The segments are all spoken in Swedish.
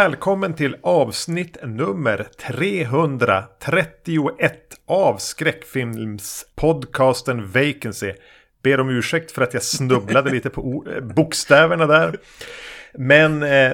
Välkommen till avsnitt nummer 331 av skräckfilmspodcasten Vacancy. Ber om ursäkt för att jag snubblade lite på bokstäverna där. Men eh,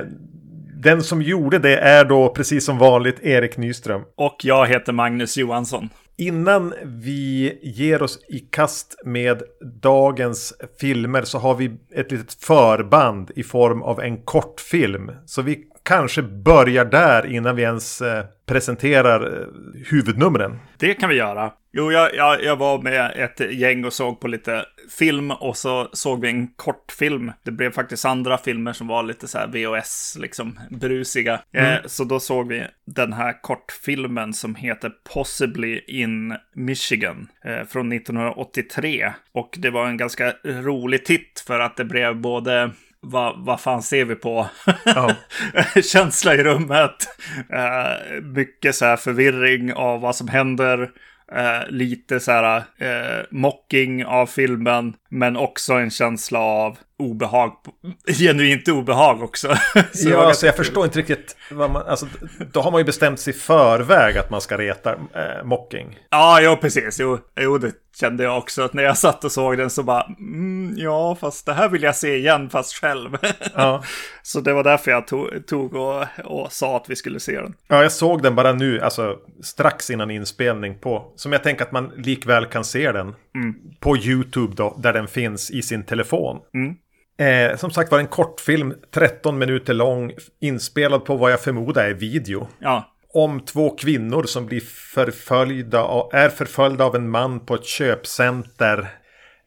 den som gjorde det är då precis som vanligt Erik Nyström. Och jag heter Magnus Johansson. Innan vi ger oss i kast med dagens filmer så har vi ett litet förband i form av en kortfilm. Så vi kanske börjar där innan vi ens eh, presenterar eh, huvudnumren. Det kan vi göra. Jo, jag, jag, jag var med ett gäng och såg på lite film och så såg vi en kortfilm. Det blev faktiskt andra filmer som var lite så här VHS, liksom brusiga. Mm. Eh, så då såg vi den här kortfilmen som heter Possibly in Michigan eh, från 1983. Och det var en ganska rolig titt för att det blev både vad, vad fan ser vi på? Oh. Känsla i rummet. Uh, mycket så här förvirring av vad som händer. Uh, lite så här uh, mocking av filmen. Men också en känsla av obehag, genuint obehag också. så ja, alltså jag förstår inte riktigt. Vad man, alltså, då har man ju bestämt sig i förväg att man ska reta äh, mocking. Ja, ja, precis. Jo, jo, det kände jag också. Att när jag satt och såg den så bara, mm, ja, fast det här vill jag se igen, fast själv. Ja. så det var därför jag tog, tog och, och, sa att vi skulle se den. Ja, jag såg den bara nu, alltså strax innan inspelning på, som jag tänker att man likväl kan se den mm. på YouTube då, där den finns i sin telefon. Mm. Eh, som sagt var en kortfilm, 13 minuter lång, inspelad på vad jag förmodar är video. Ja. Om två kvinnor som blir förföljda, av, är förföljda av en man på ett köpcenter.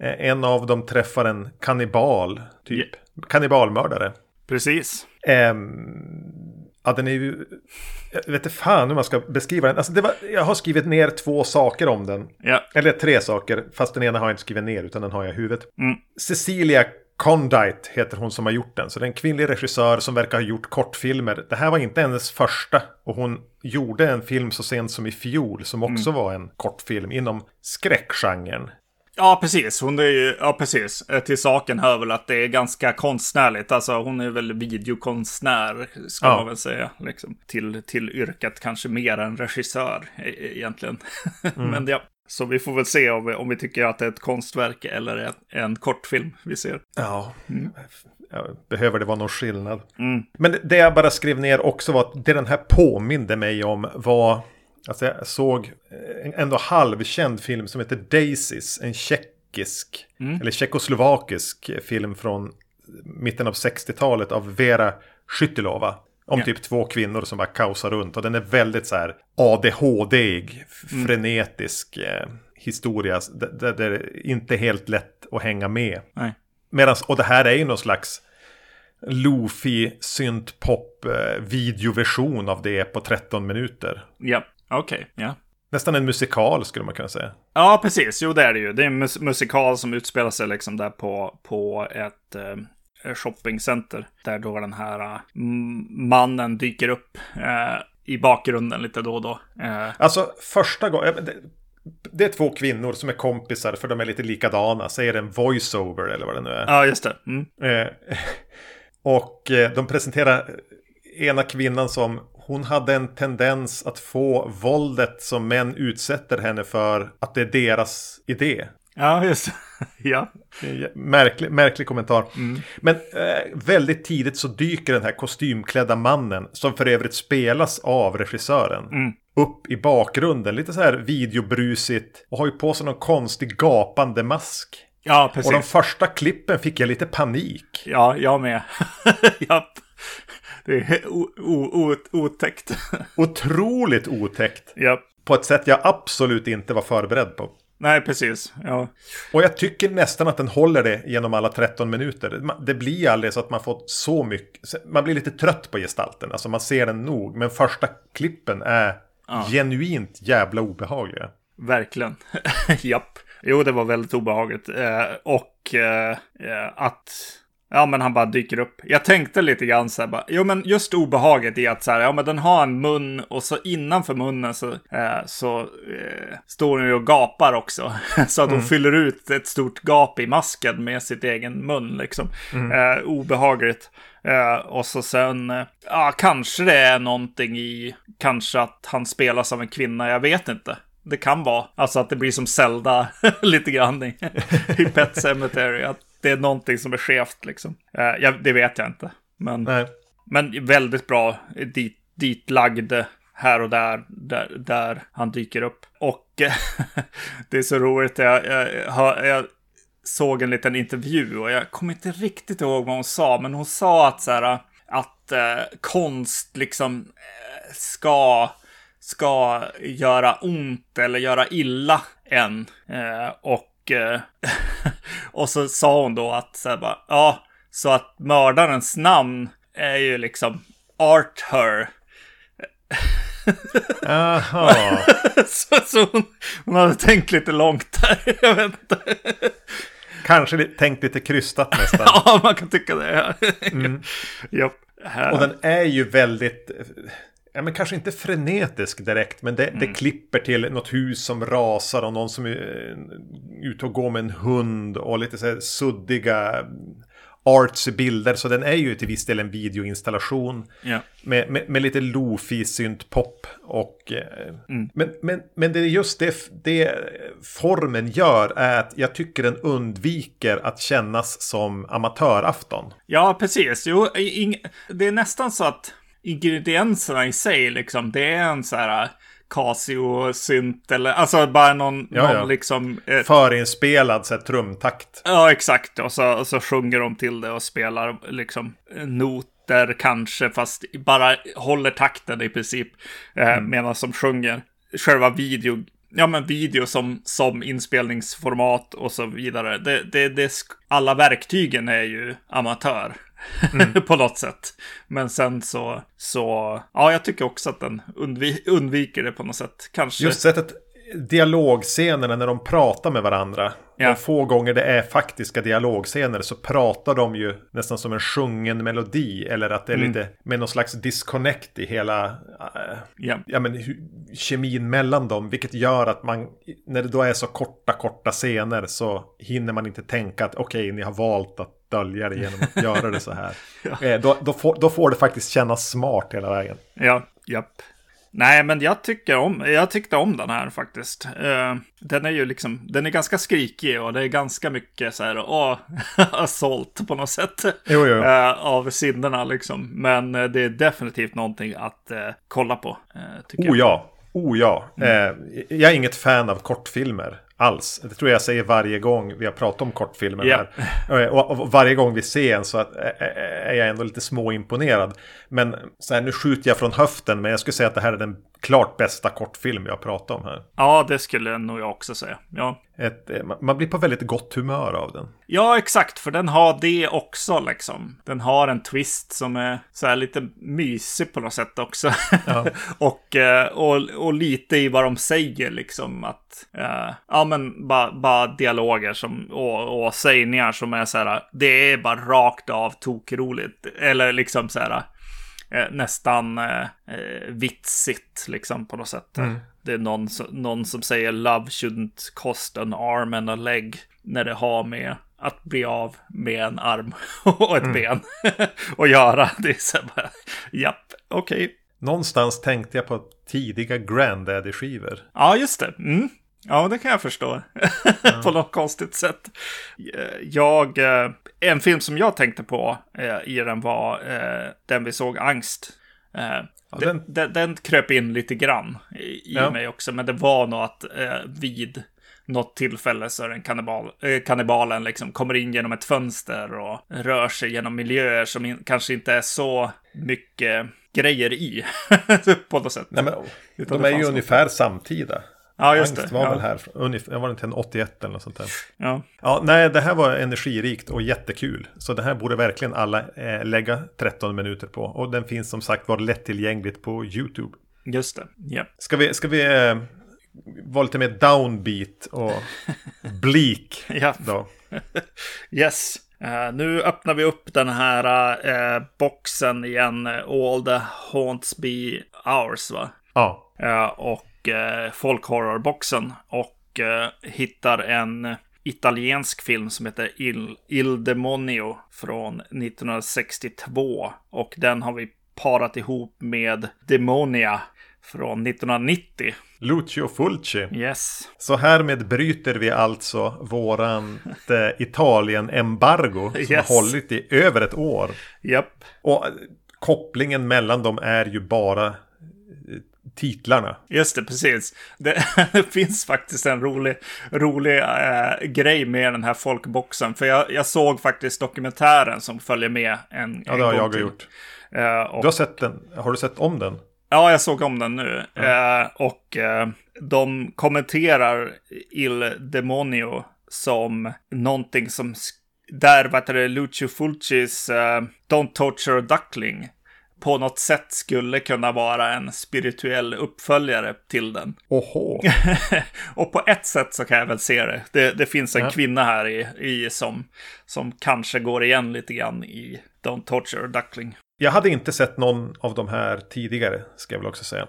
Eh, en av dem träffar en kannibal, typ. Yeah. Kannibalmördare. Precis. Eh, ja, den är ju... Jag vet inte fan hur man ska beskriva den. Alltså, var, jag har skrivit ner två saker om den. Ja. Eller tre saker, fast den ena har jag inte skrivit ner, utan den har jag i huvudet. Mm. Cecilia Condite heter hon som har gjort den. Så det är en kvinnlig regissör som verkar ha gjort kortfilmer. Det här var inte hennes första. Och hon gjorde en film så sent som i fjol som också mm. var en kortfilm inom skräckgenren. Ja, precis. Hon är ju, ja precis. Eh, till saken hör väl att det är ganska konstnärligt. Alltså hon är väl videokonstnär, ska ja. man väl säga. Liksom. Till, till yrket kanske mer än regissör e-, egentligen. Mm. Men ja, så vi får väl se om vi, om vi tycker att det är ett konstverk eller en, en kortfilm vi ser. Ja, mm. behöver det vara någon skillnad. Mm. Men det jag bara skrev ner också var att det den här påminde mig om var... Alltså jag såg en ändå halvkänd film som heter Daisies. En tjeckisk, mm. eller tjeckoslovakisk film från mitten av 60-talet av Vera Skyttilova. Om ja. typ två kvinnor som bara kaosar runt. Och den är väldigt så här ADHD-ig, mm. frenetisk eh, historia. Där det är inte helt lätt att hänga med. Nej. Medans, och det här är ju någon slags Lofi syntpop eh, videoversion av det på 13 minuter. Ja, okej, okay. ja. Nästan en musikal skulle man kunna säga. Ja, precis. Jo, det är det ju. Det är en mus musikal som utspelar sig liksom där på, på ett eh, Eh, shoppingcenter. Där då den här uh, mannen dyker upp uh, i bakgrunden lite då och då. Uh. Alltså första gången. Det, det, är två kvinnor som är kompisar för de är lite likadana. Säger en voiceover eller vad det nu är. Ja, just det. Mm. och de presenterar ena kvinnan som hon hade en tendens att få våldet som män utsätter henne för att det är deras idé. Ja, just ja. Märklig, märklig kommentar. Mm. Men eh, väldigt tidigt så dyker den här kostymklädda mannen, som för övrigt spelas av regissören, mm. upp i bakgrunden. Lite så här videobrusigt och har ju på sig någon konstig gapande mask. Ja, precis. Och de första klippen fick jag lite panik. Ja, jag med. Japp. Det är otäckt. Otroligt otäckt. Japp. På ett sätt jag absolut inte var förberedd på. Nej, precis. Ja. Och jag tycker nästan att den håller det genom alla 13 minuter. Det blir aldrig så att man får så mycket. Man blir lite trött på gestalten. Alltså man ser den nog. Men första klippen är ja. genuint jävla obehagliga. Verkligen. Japp. Jo, det var väldigt obehagligt. Eh, och eh, att Ja, men han bara dyker upp. Jag tänkte lite grann så här bara, jo men just obehaget i att så här, ja men den har en mun och så innanför munnen så, eh, så eh, står den ju och gapar också. så att hon fyller ut ett stort gap i masken med sitt egen mun liksom. Eh, obehagligt. Eh, och så sen, eh, ja kanske det är någonting i, kanske att han spelas av en kvinna, jag vet inte. Det kan vara, alltså att det blir som Zelda lite grann i, i Pet Cemetery. Att det är någonting som är skevt liksom. Eh, jag, det vet jag inte. Men, Nej. men väldigt bra dit, ditlagd här och där, där, där han dyker upp. Och det är så roligt, jag, jag, jag såg en liten intervju och jag kommer inte riktigt ihåg vad hon sa, men hon sa att så här, att eh, konst liksom eh, ska, ska göra ont eller göra illa en. Eh, och, eh, och så sa hon då att så bara, ja, så att mördarens namn är ju liksom Art Her. Jaha. så så hon, hon hade tänkt lite långt där. Jag vet inte. Kanske tänkt lite krystat nästan. Ja, man kan tycka det. Här. Och den är ju väldigt, ja men kanske inte frenetisk direkt, men det, det klipper till något hus som rasar och någon som är eh, ute och går med en hund och lite så här suddiga artsy bilder. Så den är ju till viss del en videoinstallation Ja. med, med, med lite lofi synt pop och eh, men, men, men det är just det, det formen gör är att jag tycker den undviker att kännas som amatörafton. ja, precis. Jo, ing- det är nästan så att ingredienserna i sig, liksom, det är en så här Casio-synt eller alltså bara någon, Ja, någon liksom... Eh, Förinspelad så här, trumtakt. ja, exakt. Och så, och så sjunger de till det och spelar liksom noter kanske, fast bara håller takten i princip eh, medan de sjunger. Själva video, ja men video som, som inspelningsformat och så vidare. Det, det, det, alla verktygen är ju amatör. på något sätt. Men sen så, så, ja, jag tycker också att den undvi- undviker det på något sätt. Kanske. Just sättet, dialogscenerna när de pratar med varandra. Ja. De få gånger det är faktiska dialogscener så pratar de ju nästan som en sjungen melodi. Eller att det är Mm. lite med någon slags disconnect i hela äh, Ja. ja, men, kemin mellan dem. Vilket gör att man, när det då är så korta, korta scener så hinner man inte tänka att okej, ni har valt att dölja det genom att göra det så här. Eh, då, då, får, då får det faktiskt kännas smart hela vägen. Ja, japp. Nej, men jag tycker om, jag tyckte om den här faktiskt. Eh, den är ju liksom, den är ganska skrikig och det är ganska mycket så här, åh, assault på något sätt. Jo, jo. eh, av sinnena liksom. Men eh, det är definitivt någonting att kolla på, eh, tycker Oh jag. ja, oh ja. Eh, jag är inget fan av kortfilmer alls. Det tror jag säger varje gång vi har pratat om kortfilmer Ja. här. Eh, Och, varje gång vi ser en så eh, eh, är jag ändå lite småimponerad. Men så här, nu skjuter jag från höften, men jag skulle säga att det här är den klart bästa kortfilm jag pratat om här. Ja, det skulle nog jag också säga. Ja. Ett, eh, man- blir på väldigt gott humör av den. Ja, exakt, för den har det också liksom. Den har en twist som är så här lite mysig på något sätt också. och, eh, och, och lite i vad de säger liksom att, eh, ja men bara, bara dialoger som, och, och sägningar som är så här, det är bara rakt av tokroligt. Eller liksom så här, nästan eh, eh, vitsigt liksom på något sätt. Det är någon, någon som säger love shouldn't cost an arm and a leg när det har med att bli av med en arm och ett ben och göra. Det är så bara, japp, okej. Någonstans tänkte jag på tidiga Grandaddy-skivor. Ja, just det. Mm. Ja, det kan jag förstå. på något konstigt sätt. Eh, Jag, eh, en film som jag tänkte på eh, i den var den vi såg, Angst. Eh, den, den- den, kröp in lite grann i, Ja. mig också, men det var nog att vid något tillfälle så är den kannibal, kannibalen liksom kommer in genom ett fönster och rör sig genom miljöer som in, kanske inte är så mycket grejer i. på något sätt. Nej, men, de är ju ungefär samtida. Ja, just Angst det. var ja. väl här, jag var inte en 81 eller något sånt där. Ja. Ja, nej, det här var energirikt och jättekul. Så det här borde verkligen alla eh, lägga 13 minuter på. Och den finns som sagt var lättillgängligt på YouTube. Just det. Ja. Ska vi, ska vi eh, vara lite mer downbeat och bleak Ja. då? Yes. Uh, nu öppnar vi upp den här uh, boxen igen. All the haunts be ours, va? Ja. Uh, och uh, folkhorrorboxen. Och hittar en italiensk film som heter Il, Il Demonio från 1962. Och den har vi parat ihop med Demonia från 1990. Lucio Fulci. Yes. Så härmed bryter vi alltså våran eh, Italien-embargo som Yes. har hållit i över ett år. Japp. Och eh, kopplingen mellan dem är ju bara eh, titlarna. Just det, precis. Det, det finns faktiskt en rolig, rolig eh, grej med den här folkboxen. För jag, jag såg faktiskt dokumentären som följer med en Ja, det har jag till. gjort. Eh, och, Du har sett den? Har du sett om den? Ja, jag såg om den nu. Eh, och eh, de kommenterar Il Demonio som någonting som... Där, vad heter det, Lucio Fulcis eh, Don't Torture a Duckling på något sätt skulle kunna vara en spirituell uppföljare till den. Oho. och på ett sätt så kan jag väl se det. Det, det finns en Ja. kvinna här i, i som, som kanske går igen lite grann i Don't Torture Duckling. Jag hade inte sett någon av de här tidigare, ska jag väl också säga.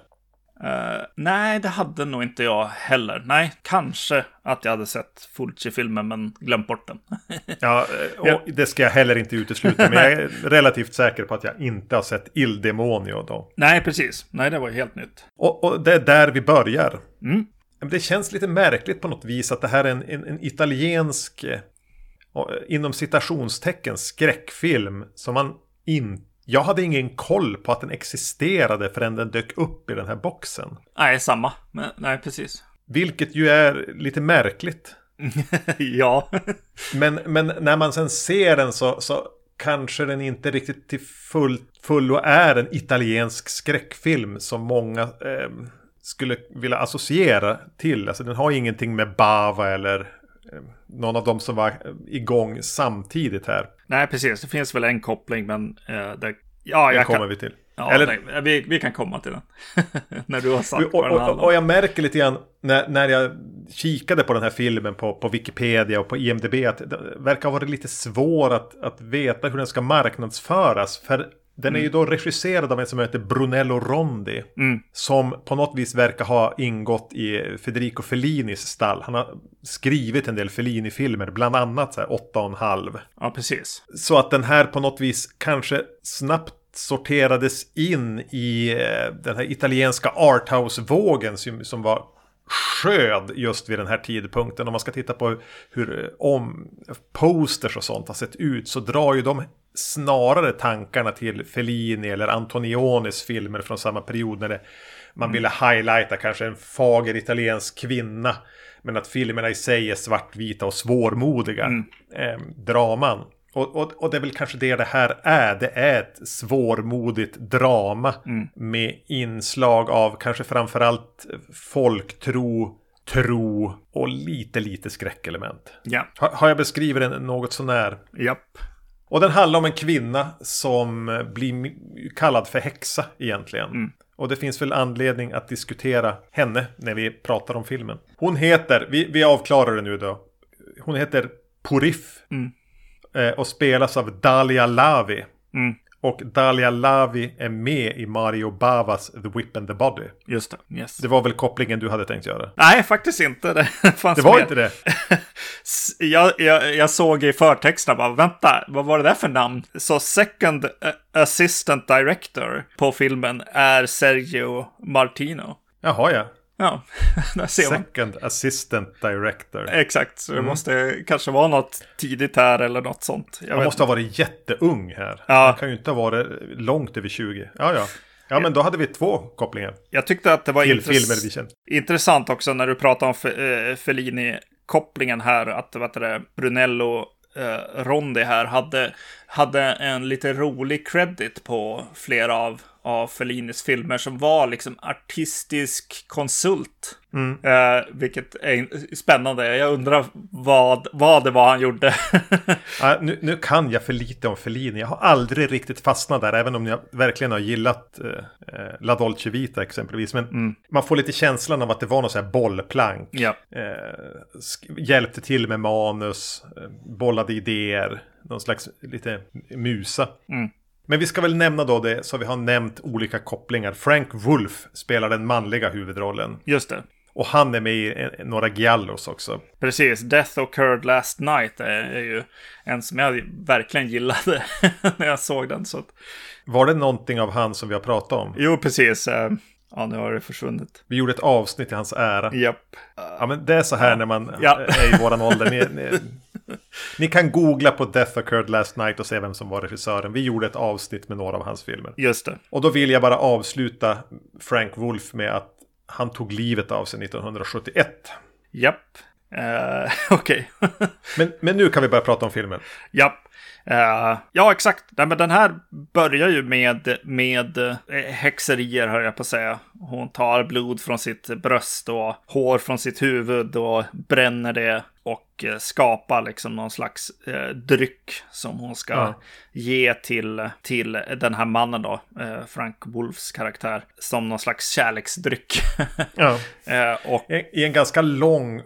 Eh, nej, det hade nog inte jag heller. Nej, kanske att jag hade sett Fulci-filmen men glömt bort den. Ja, och det ska jag heller inte utesluta. Men jag är relativt säker på att jag inte har sett Il Demonio då. nej, precis. Nej, det var ju helt nytt. Och, och det är där vi börjar. Mm. Det känns lite märkligt på något vis att det här är en, en, en italiensk, eh, eh, inom citationstecken, skräckfilm som man inte... Jag hade ingen koll på att den existerade förrän den dök upp i den här boxen. Nej, samma. Men, nej, precis. Vilket ju är lite märkligt. ja. Men, men när man sen ser den så, så kanske den inte riktigt till full, fullo är en italiensk skräckfilm som många eh, skulle vilja associera till. Alltså den har ingenting med Bava eller eh, någon av dem som var igång samtidigt här. nej, precis. Det finns väl en koppling, men eh, det... Ja, Det jag kommer kan... vi till. Ja, Eller- nej, vi, vi kan komma till den. När du har sagt Och, vad den och, och, jag märker lite grann när, när jag kikade på den här filmen på, på Wikipedia och på IMDB att det verkar ha varit lite svår att, att veta hur den ska marknadsföras. För den är ju då regisserad av en som heter Brunello Rondi. Mm. Som på något vis verkar ha ingått i Federico Fellinis stall. Han har skrivit en del Fellini-filmer, bland annat så här åtta och en halv. Ja, precis. Så att den här på något vis kanske snabbt sorterades in i eh, den här italienska arthouse-vågen som, som var sköd just vid den här tidpunkten. Om man ska titta på hur eh, om posters och sånt har sett ut så drar ju de snarare tankarna till Fellini eller Antonionis filmer från samma period när det, man ville highlighta kanske en fager italiensk kvinna. Men att filmerna i sig är svartvita och svårmodiga eh, draman. Och, och, och det är väl kanske det det här är. Det är ett svårmodigt drama med inslag av kanske framförallt folktro, tro och lite, lite skräckelement. Ja. Har, har jag beskrivit den något sånär? Japp. Och den handlar om en kvinna som blir kallad för häxa egentligen. Och det finns väl anledning att diskutera henne när vi pratar om filmen. Hon heter, vi, vi avklarar det nu då. Hon heter Porif. Mm. Eh, och spelas av Dalia Lavi. Mm. Och Dalia Lavi är med i Mario Bavas The Whip and the Body. Just det. Yes. Det var väl kopplingen du hade tänkt göra? Nej, faktiskt inte. Det Det var med. inte det? Jag, jag, jag såg i förtexterna bara, vänta, vad var det där för namn? Så second eh, assistant director på filmen är Sergio Martino. Jaha ja. Ja, där ser man. Second Assistant Director. Exakt, så Mm. det måste kanske vara något tidigt här eller något sånt. Jag Han måste ha varit jätteung här. Ja. Han kan ju inte ha varit långt över 20. Ja, ja. Ja, men då hade vi två kopplingar Jag tyckte att det var intress- intressant också när du pratar om eh, Fellini-kopplingen här, att vad det, Brunello eh, Rondi här hade, hade en lite rolig credit på flera av av Fellinis filmer som var liksom artistisk konsult. Mm. Eh, vilket är spännande. Jag undrar vad, vad det var han gjorde. ja, nu, nu, kan jag för lite om Fellini. Jag har aldrig riktigt fastnat där, även om jag verkligen har gillat eh, eh La Dolce Vita exempelvis. Men mm. man får lite känslan av att det var någon sån här bollplank. Ja. Eh, hjälpte till med manus, eh, bollade idéer, någon slags lite musa. Mm. Men vi ska väl nämna då det, så vi har nämnt olika kopplingar. Frank Wolf spelar den manliga huvudrollen. Just det. Och han är med i några giallos också. Precis, Death Occurred Last Night är ju en som jag verkligen gillade när jag såg den. Så. Var det någonting av han som vi har pratat om? Jo, precis. Eh, ja, nu har det försvunnit. Vi gjorde ett avsnitt i hans ära. Japp. Ja, men det är så här när man ja. är i våran ålder. Ni, ni, ni, kan googla på Death Occurred Last Night och se vem som var regissören. Vi gjorde ett avsnitt med några av hans filmer. Just det. Och då vill jag bara avsluta Frank Wolf med att han tog livet av sig 1971. Japp. Uh, Okej. Okay. men, men nu kan vi börja prata om filmen. Japp. Uh, ja, exakt. Nej, men den här börjar ju med, med uh, häxerier, hör jag på att säga. Hon tar blod från sitt bröst och hår från sitt huvud och bränner det och eh, skapa liksom någon slags eh, dryck som hon ska ja. ge till, till den här mannen då, eh, Frank Wolfs karaktär, som någon slags kärleksdryck. ja. eh, och... I en ganska lång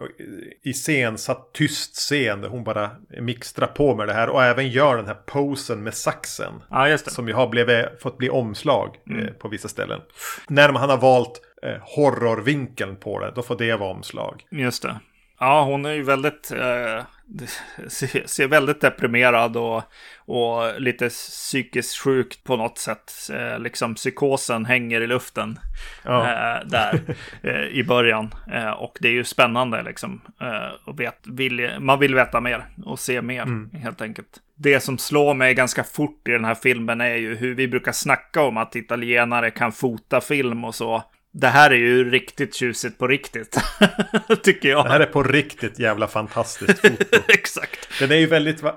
iscensatt tyst scen där hon bara mixtrar på med det här och även gör den här posen med saxen. Ja, just det. Som ju har blivit, fått bli omslag eh, mm. på vissa ställen. När man har valt eh, horrorvinkeln på det, då får det vara omslag. Just det. Ja, hon är ju väldigt, eh, ser, ser, väldigt deprimerad och, och lite psykiskt sjuk på något sätt. Eh, liksom psykosen hänger i luften ja. eh, där eh, i början. Eh, och det är ju spännande liksom. Eh, och vet, vill, man vill veta mer och se mer mm. helt enkelt. Det som slår mig ganska fort i den här filmen är ju hur vi brukar snacka om att italienare kan fota film och så. Det här är ju riktigt tjusigt på riktigt. Tycker jag. Det här är på riktigt jävla fantastiskt foto. Exakt. Den är ju väldigt eh,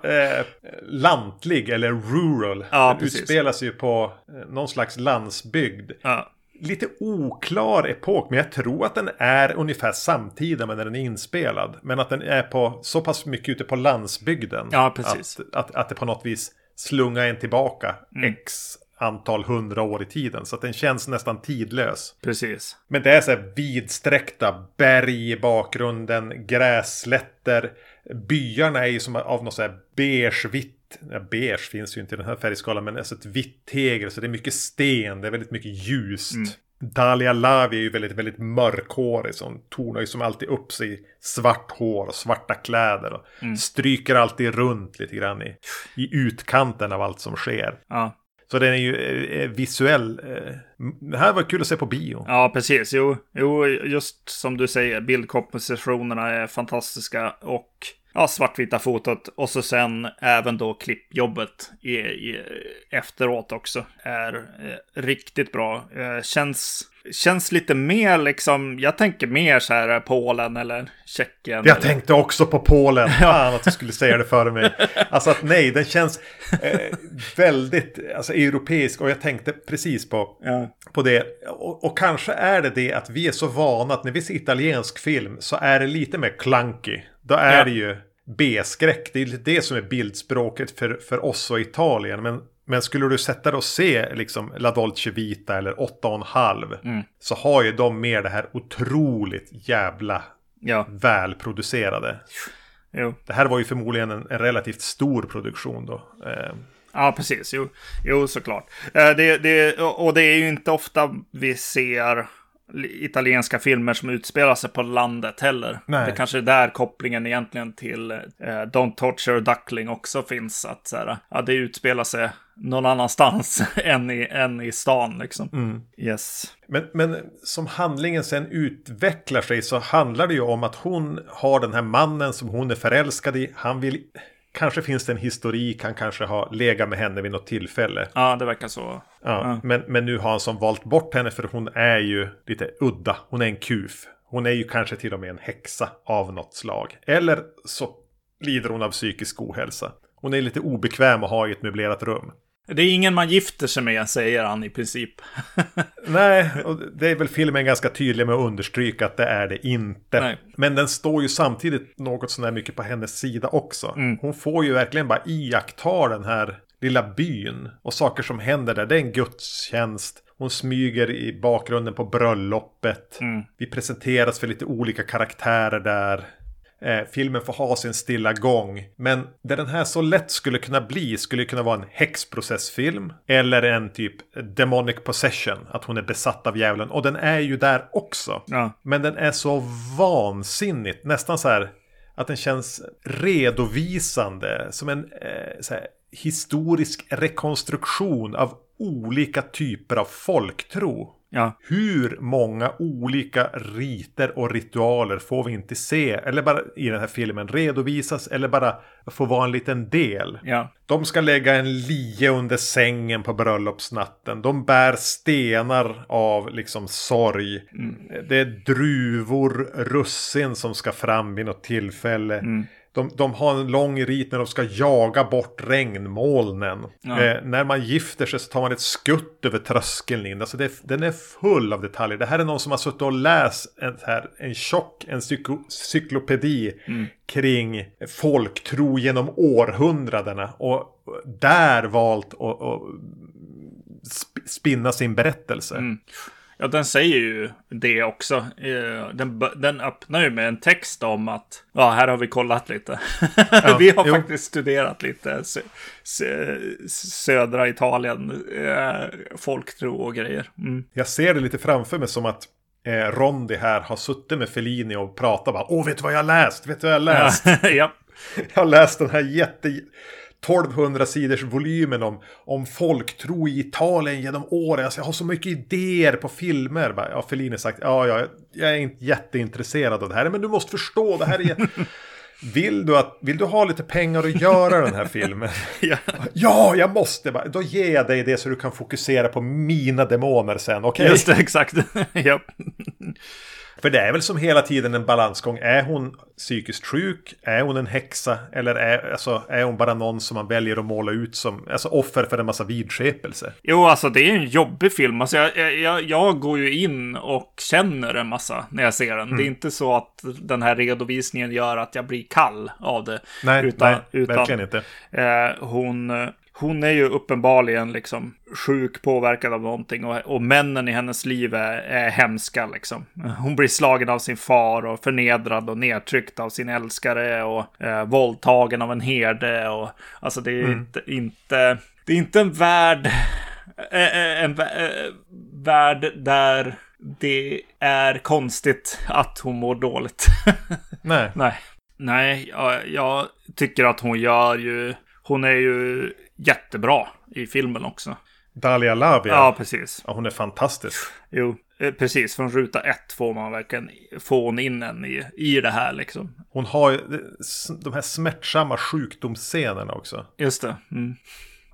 lantlig eller rural. Ja, Den precis. utspelas ju på eh, någon slags landsbygd. Ja. Lite oklar epok, men jag tror att den är ungefär samtida med när den är inspelad. Men att den är på så pass mycket ute på landsbygden. Ja, precis. Att, att, att det på något vis slungar en tillbaka mm. x antal hundra år i tiden. Så att den känns nästan tidlös. Precis. Men det är så här vidsträckta berg i bakgrunden, grässlätter. Byarna är ju som av något så här beige-vitt. Ja, beige finns ju inte i den här färgskalan, men alltså ett vitt tegel. Så det är mycket sten, det är väldigt mycket ljust. Mm. Dalia Lavi är ju väldigt, väldigt mörkhårig. Så hon tornar ju som alltid upp sig i svart hår och svarta kläder. Och mm. Stryker alltid runt lite grann i, i utkanten av allt som sker. Ja. Så den är ju eh, eh, visuell. Eh, det här var kul att se på bio. Ja, precis. Jo, jo just som du säger, bildkompositionerna är fantastiska. Och ja, svartvita fotot. Och så sen även då klippjobbet i, i, efteråt också. Är eh, riktigt bra. Eh, känns känns lite mer liksom, jag tänker mer så här Polen eller Tjeckien. Jag eller... tänkte också på Polen, fan att du skulle säga det före mig. Alltså att nej, den känns eh, väldigt alltså, europeisk och jag tänkte precis på, ja. på det. Och, och, kanske är det det att vi är så vana att när vi ser italiensk film så är det lite mer clunky. Då är ja. det ju B-skräck, det är det som är bildspråket för, för oss och Italien. Men men skulle du sätta dig och se liksom La Dolce Vita eller 8,5 mm. så har ju de mer det här otroligt jävla ja. välproducerade. Jo. Det här var ju förmodligen en, en relativt stor produktion då. Eh. Ja, precis. Jo, jo såklart. Eh, det, det, och det är ju inte ofta vi ser italienska filmer som utspelar sig på landet heller. Nej. Det kanske är där kopplingen egentligen till eh, Don't Torture Duckling också finns. Att så här, ja, det utspelar sig någon annanstans än, i, än i stan liksom. Mm. Yes. Men, men som handlingen sen utvecklar sig så handlar det ju om att hon har den här mannen som hon är förälskad i. Han vill Kanske finns det en historik, han kanske har legat med henne vid något tillfälle. Ja, det verkar så. Ja, ja. Men, men nu har han som valt bort henne för hon är ju lite udda. Hon är en kuf. Hon är ju kanske till och med en häxa av något slag. Eller så lider hon av psykisk ohälsa. Hon är lite obekväm att ha i ett möblerat rum. Det är ingen man gifter sig med, säger han i princip. Nej, och det är väl filmen ganska tydlig med att understryka att det är det inte. Nej. Men den står ju samtidigt något sånär mycket på hennes sida också. Mm. Hon får ju verkligen bara iaktta den här lilla byn och saker som händer där. Det är en gudstjänst. Hon smyger i bakgrunden på bröllopet. Mm. Vi presenteras för lite olika karaktärer där. Eh, filmen får ha sin stilla gång. Men det den här så lätt skulle kunna bli skulle kunna vara en häxprocessfilm. Eller en typ demonic possession. Att hon är besatt av djävulen. Och den är ju där också. Ja. Men den är så vansinnigt, nästan så här att den känns redovisande som en eh, här, historisk rekonstruktion av olika typer av folktro. Ja. Hur många olika riter och ritualer får vi inte se? Eller bara i den här filmen redovisas eller bara få vara en liten del. Ja. De ska lägga en lie under sängen på bröllopsnatten. De bär stenar av liksom sorg. Det är druvor, russin som ska fram vid något tillfälle. De, de har en lång rit när de ska jaga bort regnmolnen. Ja. Eh, när man gifter sig så tar man ett skutt över tröskeln in. Alltså det, den är full av detaljer. Det här är någon som har suttit och läst en, här, en tjock encyko, cyklopedi kring folktro genom århundradena. Och där valt att att sp- spinna sin berättelse. Ja, den säger ju det också. Eh, Den, den öppnar ju med en text om att, ja, här har vi kollat lite. vi har jo. faktiskt studerat lite sö, sö, södra Italien, eh, folktro och grejer. Mm. Jag ser det lite framför mig som att eh, Rondi här har suttit med Fellini och pratat bara Åh, vet du vad jag har läst? Vet du vad jag har läst? ja. Jag har läst den här jätte... 1200 sidors volymen om, om folktro i Italien genom åren. Alltså jag har så mycket idéer på filmer. Bara, Ja, Fellini sagt, ja, ja, jag är inte jätteintresserad av det här. Men du måste förstå, det här är... Vill du, att, vill du ha lite pengar att göra den här filmen? ja. Ja, jag måste. Bara. Då ger jag dig det så du kan fokusera på mina demoner sen, okej? Just det, exakt. För det är väl som hela tiden en balansgång. Är hon psykiskt sjuk? Är hon en häxa? Eller är, alltså, är hon bara någon som man väljer att måla ut som alltså, offer för en massa vidskepelse? Jo, alltså det är en jobbig film. Alltså, jag, jag, jag går ju in och känner en massa när jag ser den. Det är inte så att den här redovisningen gör att jag blir kall av det. Nej, utan, nej utan, verkligen inte. Eh, hon, eh, hon är ju uppenbarligen liksom sjuk, påverkad av någonting och, och männen i hennes liv är, är hemska liksom. Hon blir slagen av sin far och förnedrad och nedtryckt av sin älskare och eh, våldtagen av en herde och alltså det är inte, inte, det är inte en värld, eh, eh, en eh, värld där det är konstigt att hon mår dåligt. Nej. Nej. Nej, jag, jag tycker att hon gör ju... Hon är ju jättebra i filmen också. Dalia Lavia. Ja, precis. Ja, hon är fantastisk. Jo, eh, precis. Från ruta ett får man verkligen få hon in en i, i det här liksom. Hon har ju de här smärtsamma sjukdomsscenerna också. Just det. Mm.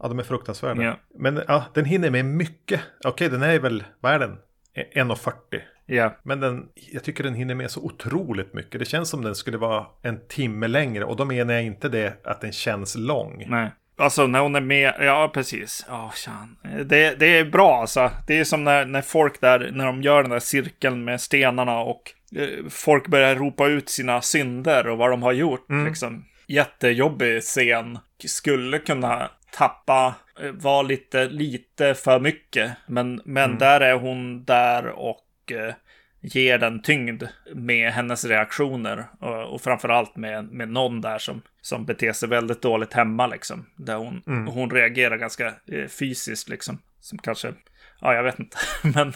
Ja, de är fruktansvärda. Ja. Men ja, den hinner med mycket. Okej, den är väl, vad är den? 1,40. Ja, Men den, jag tycker den hinner med så otroligt mycket. Det känns som den skulle vara en timme längre. Och då menar jag inte det att den känns lång. nej. Alltså när hon är med, ja precis. Tjan. Det, det är bra alltså. Det är som när, när folk där, när de gör den där cirkeln med stenarna och eh, folk börjar ropa ut sina synder och vad de har gjort. Liksom. Jättejobbig scen. Skulle kunna tappa, eh, vara lite, lite för mycket. Men, men där är hon där och eh, ger den tyngd med hennes reaktioner. Och, och framförallt med, med någon där som, som beter sig väldigt dåligt hemma liksom. Där hon, hon reagerar ganska eh, fysiskt liksom. Som kanske, ja jag vet inte. Men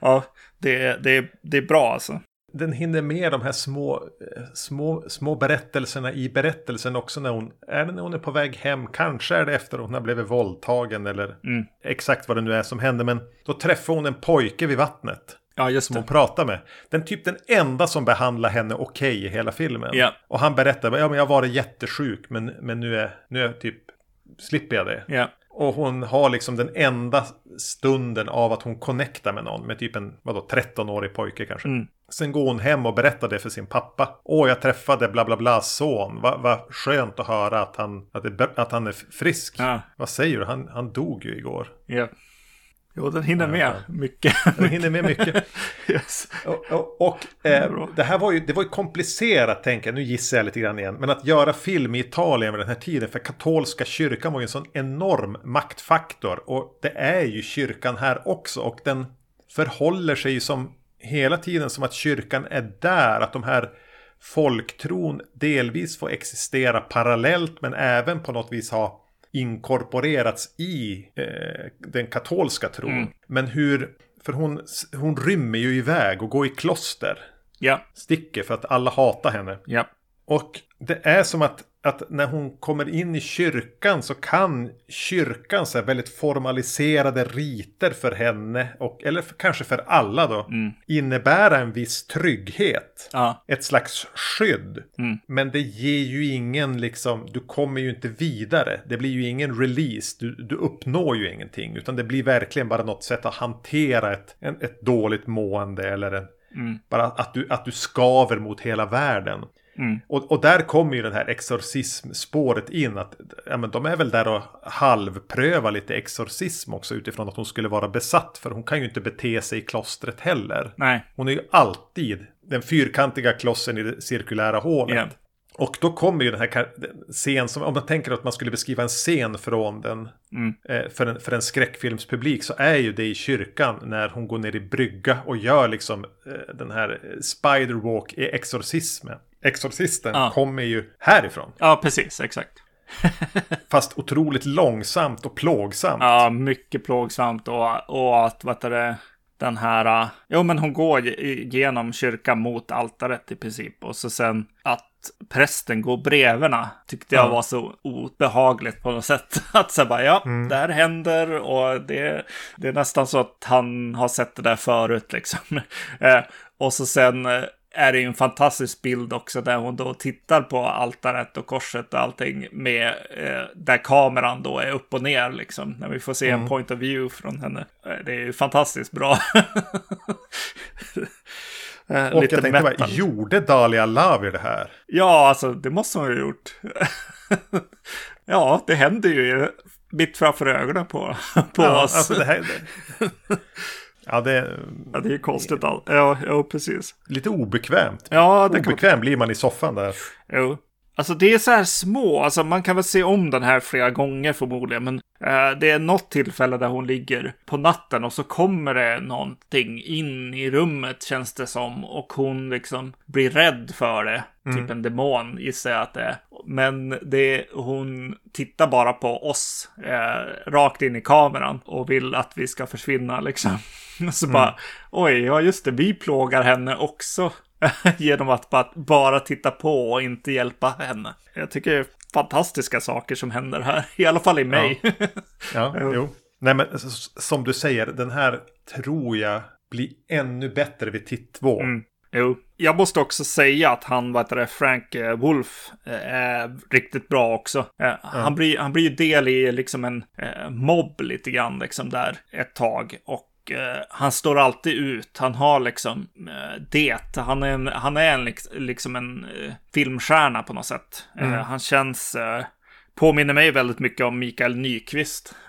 ja, det, det, det är bra alltså. Den hinner med de här små, eh, små, små berättelserna i berättelsen också när hon är när hon är på väg hem. Kanske är det efter hon har blivit våldtagen eller Mm. exakt vad det nu är som händer. Men då träffar hon en pojke vid vattnet. Ja, just som det. hon pratar med. Den typ den enda som behandlar henne okej i hela filmen. Ja. Och han berättar, ja men jag har varit jättesjuk men, men nu, är, nu är typ, slipper jag det. Ja, och hon har liksom den enda stunden av att hon connectar med någon. Med typ en vadå, 13-årig pojke kanske. Mm. Sen går hon hem och berättar det för sin pappa. Åh, jag träffade bla bla bla son. Vad va skönt att höra att han, att, det, att han är frisk. Ja. Vad säger du? Han, han dog ju igår. Ja. Jo, den hinner med mycket. Den hinner med mycket. yes. Och, och, och eh, det här var ju, det var ju komplicerat, tänker jag. Nu gissar jag lite grann igen. Men att göra film i Italien vid den här tiden. För katolska kyrkan var ju en sån enorm maktfaktor. Och det är ju kyrkan här också. Och den förhåller sig ju som hela tiden som att kyrkan är där. Att de här folktron delvis får existera parallellt. Men även på något vis ha inkorporerats i eh, den katolska tron. Mm. Men hur, för hon, hon rymmer ju iväg och går i kloster. Ja, Sticker för att alla hatar henne. ja. Och det är som att, att när hon kommer in i kyrkan så kan kyrkan så väldigt formaliserade riter för henne, och, eller för, kanske för alla då, innebära en viss trygghet. Ja, Ett slags skydd. Mm. Men det ger ju ingen liksom, du kommer ju inte vidare. Det blir ju ingen release. Du, du uppnår ju ingenting. Utan det blir verkligen bara något sätt att hantera ett, en, ett dåligt mående. Eller en, bara att du, att du skaver mot hela världen. Och, och där kommer ju den här exorcismspåret in. Att ja, men de är väl där och halvprövar lite exorcism också utifrån att hon skulle vara besatt. För hon kan ju inte bete sig i klostret heller. nej. Hon är ju alltid den fyrkantiga klossen i det cirkulära hålet. Ja. Och då kommer ju den här scen som, om man tänker att man skulle beskriva en scen från den, Mm. eh, för, en, för en skräckfilmspublik så är ju det i kyrkan när hon går ner i brygga och gör liksom eh, den här eh, spiderwalk i exorcismen. Exorcisten Ja. kommer ju härifrån. Ja, precis, exakt. Fast otroligt långsamt och plågsamt. Ja, mycket plågsamt och, och att, vad heter det, den här, jo men hon går ge- genom kyrkan mot altaret i princip. Och så sen att prästen går bredvid tyckte jag Ja. var så obehagligt på något sätt. Att så bara, ja, det här händer och det, det är nästan så att han har sett det där förut liksom. Eh, och så sen eh, är det ju en fantastisk bild också där hon då tittar på altaret och korset och allting med eh, där kameran då är upp och ner liksom. När vi får se en point of view från henne. Eh, Det är ju fantastiskt bra. Eh, och lite jag tänkte, metal. vad, gjorde Dahlia Lavi det här? Ja, alltså det måste hon ju ha gjort. ja, det händer ju mitt framför ögonen på, på Ja, oss. alltså det här... Det, ja, det är Ja, det är konstigt. All... Ja, ja, precis. lite obekvämt. Ja, det kan Obekväm blir man i soffan där. Jo. Alltså det är så här små, alltså man kan väl se om den här flera gånger förmodligen, men eh, det är något tillfälle där hon ligger på natten och så kommer det någonting in i rummet känns det som och hon liksom blir rädd för det. Typ en demon gissar jag att det är. Men det, hon tittar bara på oss eh, rakt in i kameran och vill att vi ska försvinna liksom. Så bara, oj, ja just det, vi plågar henne också. Genom att bara, titta på och inte hjälpa henne. Jag tycker det är fantastiska saker som händer här. I alla fall i mig. Ja, jo. Nej, men som du säger, den här tror jag blir ännu bättre vid titt två. Mm. Jo. Jag måste också säga att han, vad heter det, Frank eh, Wolf, eh, är riktigt bra också. Eh, han, blir, han blir ju del i liksom en eh, mobb lite grann liksom där ett tag. Och eh, han står alltid ut. Han har liksom eh, det. Han är en, han är en, liks- liksom en eh, filmstjärna på något sätt. Eh, han känns... Påminner mig väldigt mycket om Mikael Nyqvist.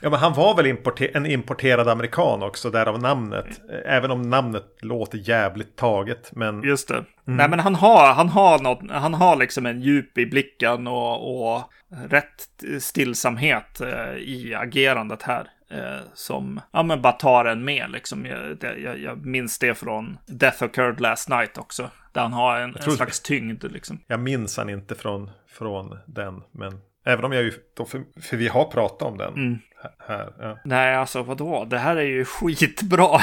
Ja, men han var väl importer en importerad amerikan också, därav namnet. Även om namnet låter jävligt taget. Men Just det. Nej, men han har, han har något, han har liksom en djup i blicken och, och rätt stillsamhet eh, i agerandet här. Eh, som, ja men bara tar en med liksom. Jag, jag, jag minns det från Death Occurred Last Night också. Där han har en, en slags tyngd liksom. jag minns han inte från, från den. Men även om jag ju, då för, för vi har pratat om den Mm. här. här ja. Nej, alltså vadå? Det här är ju skitbra.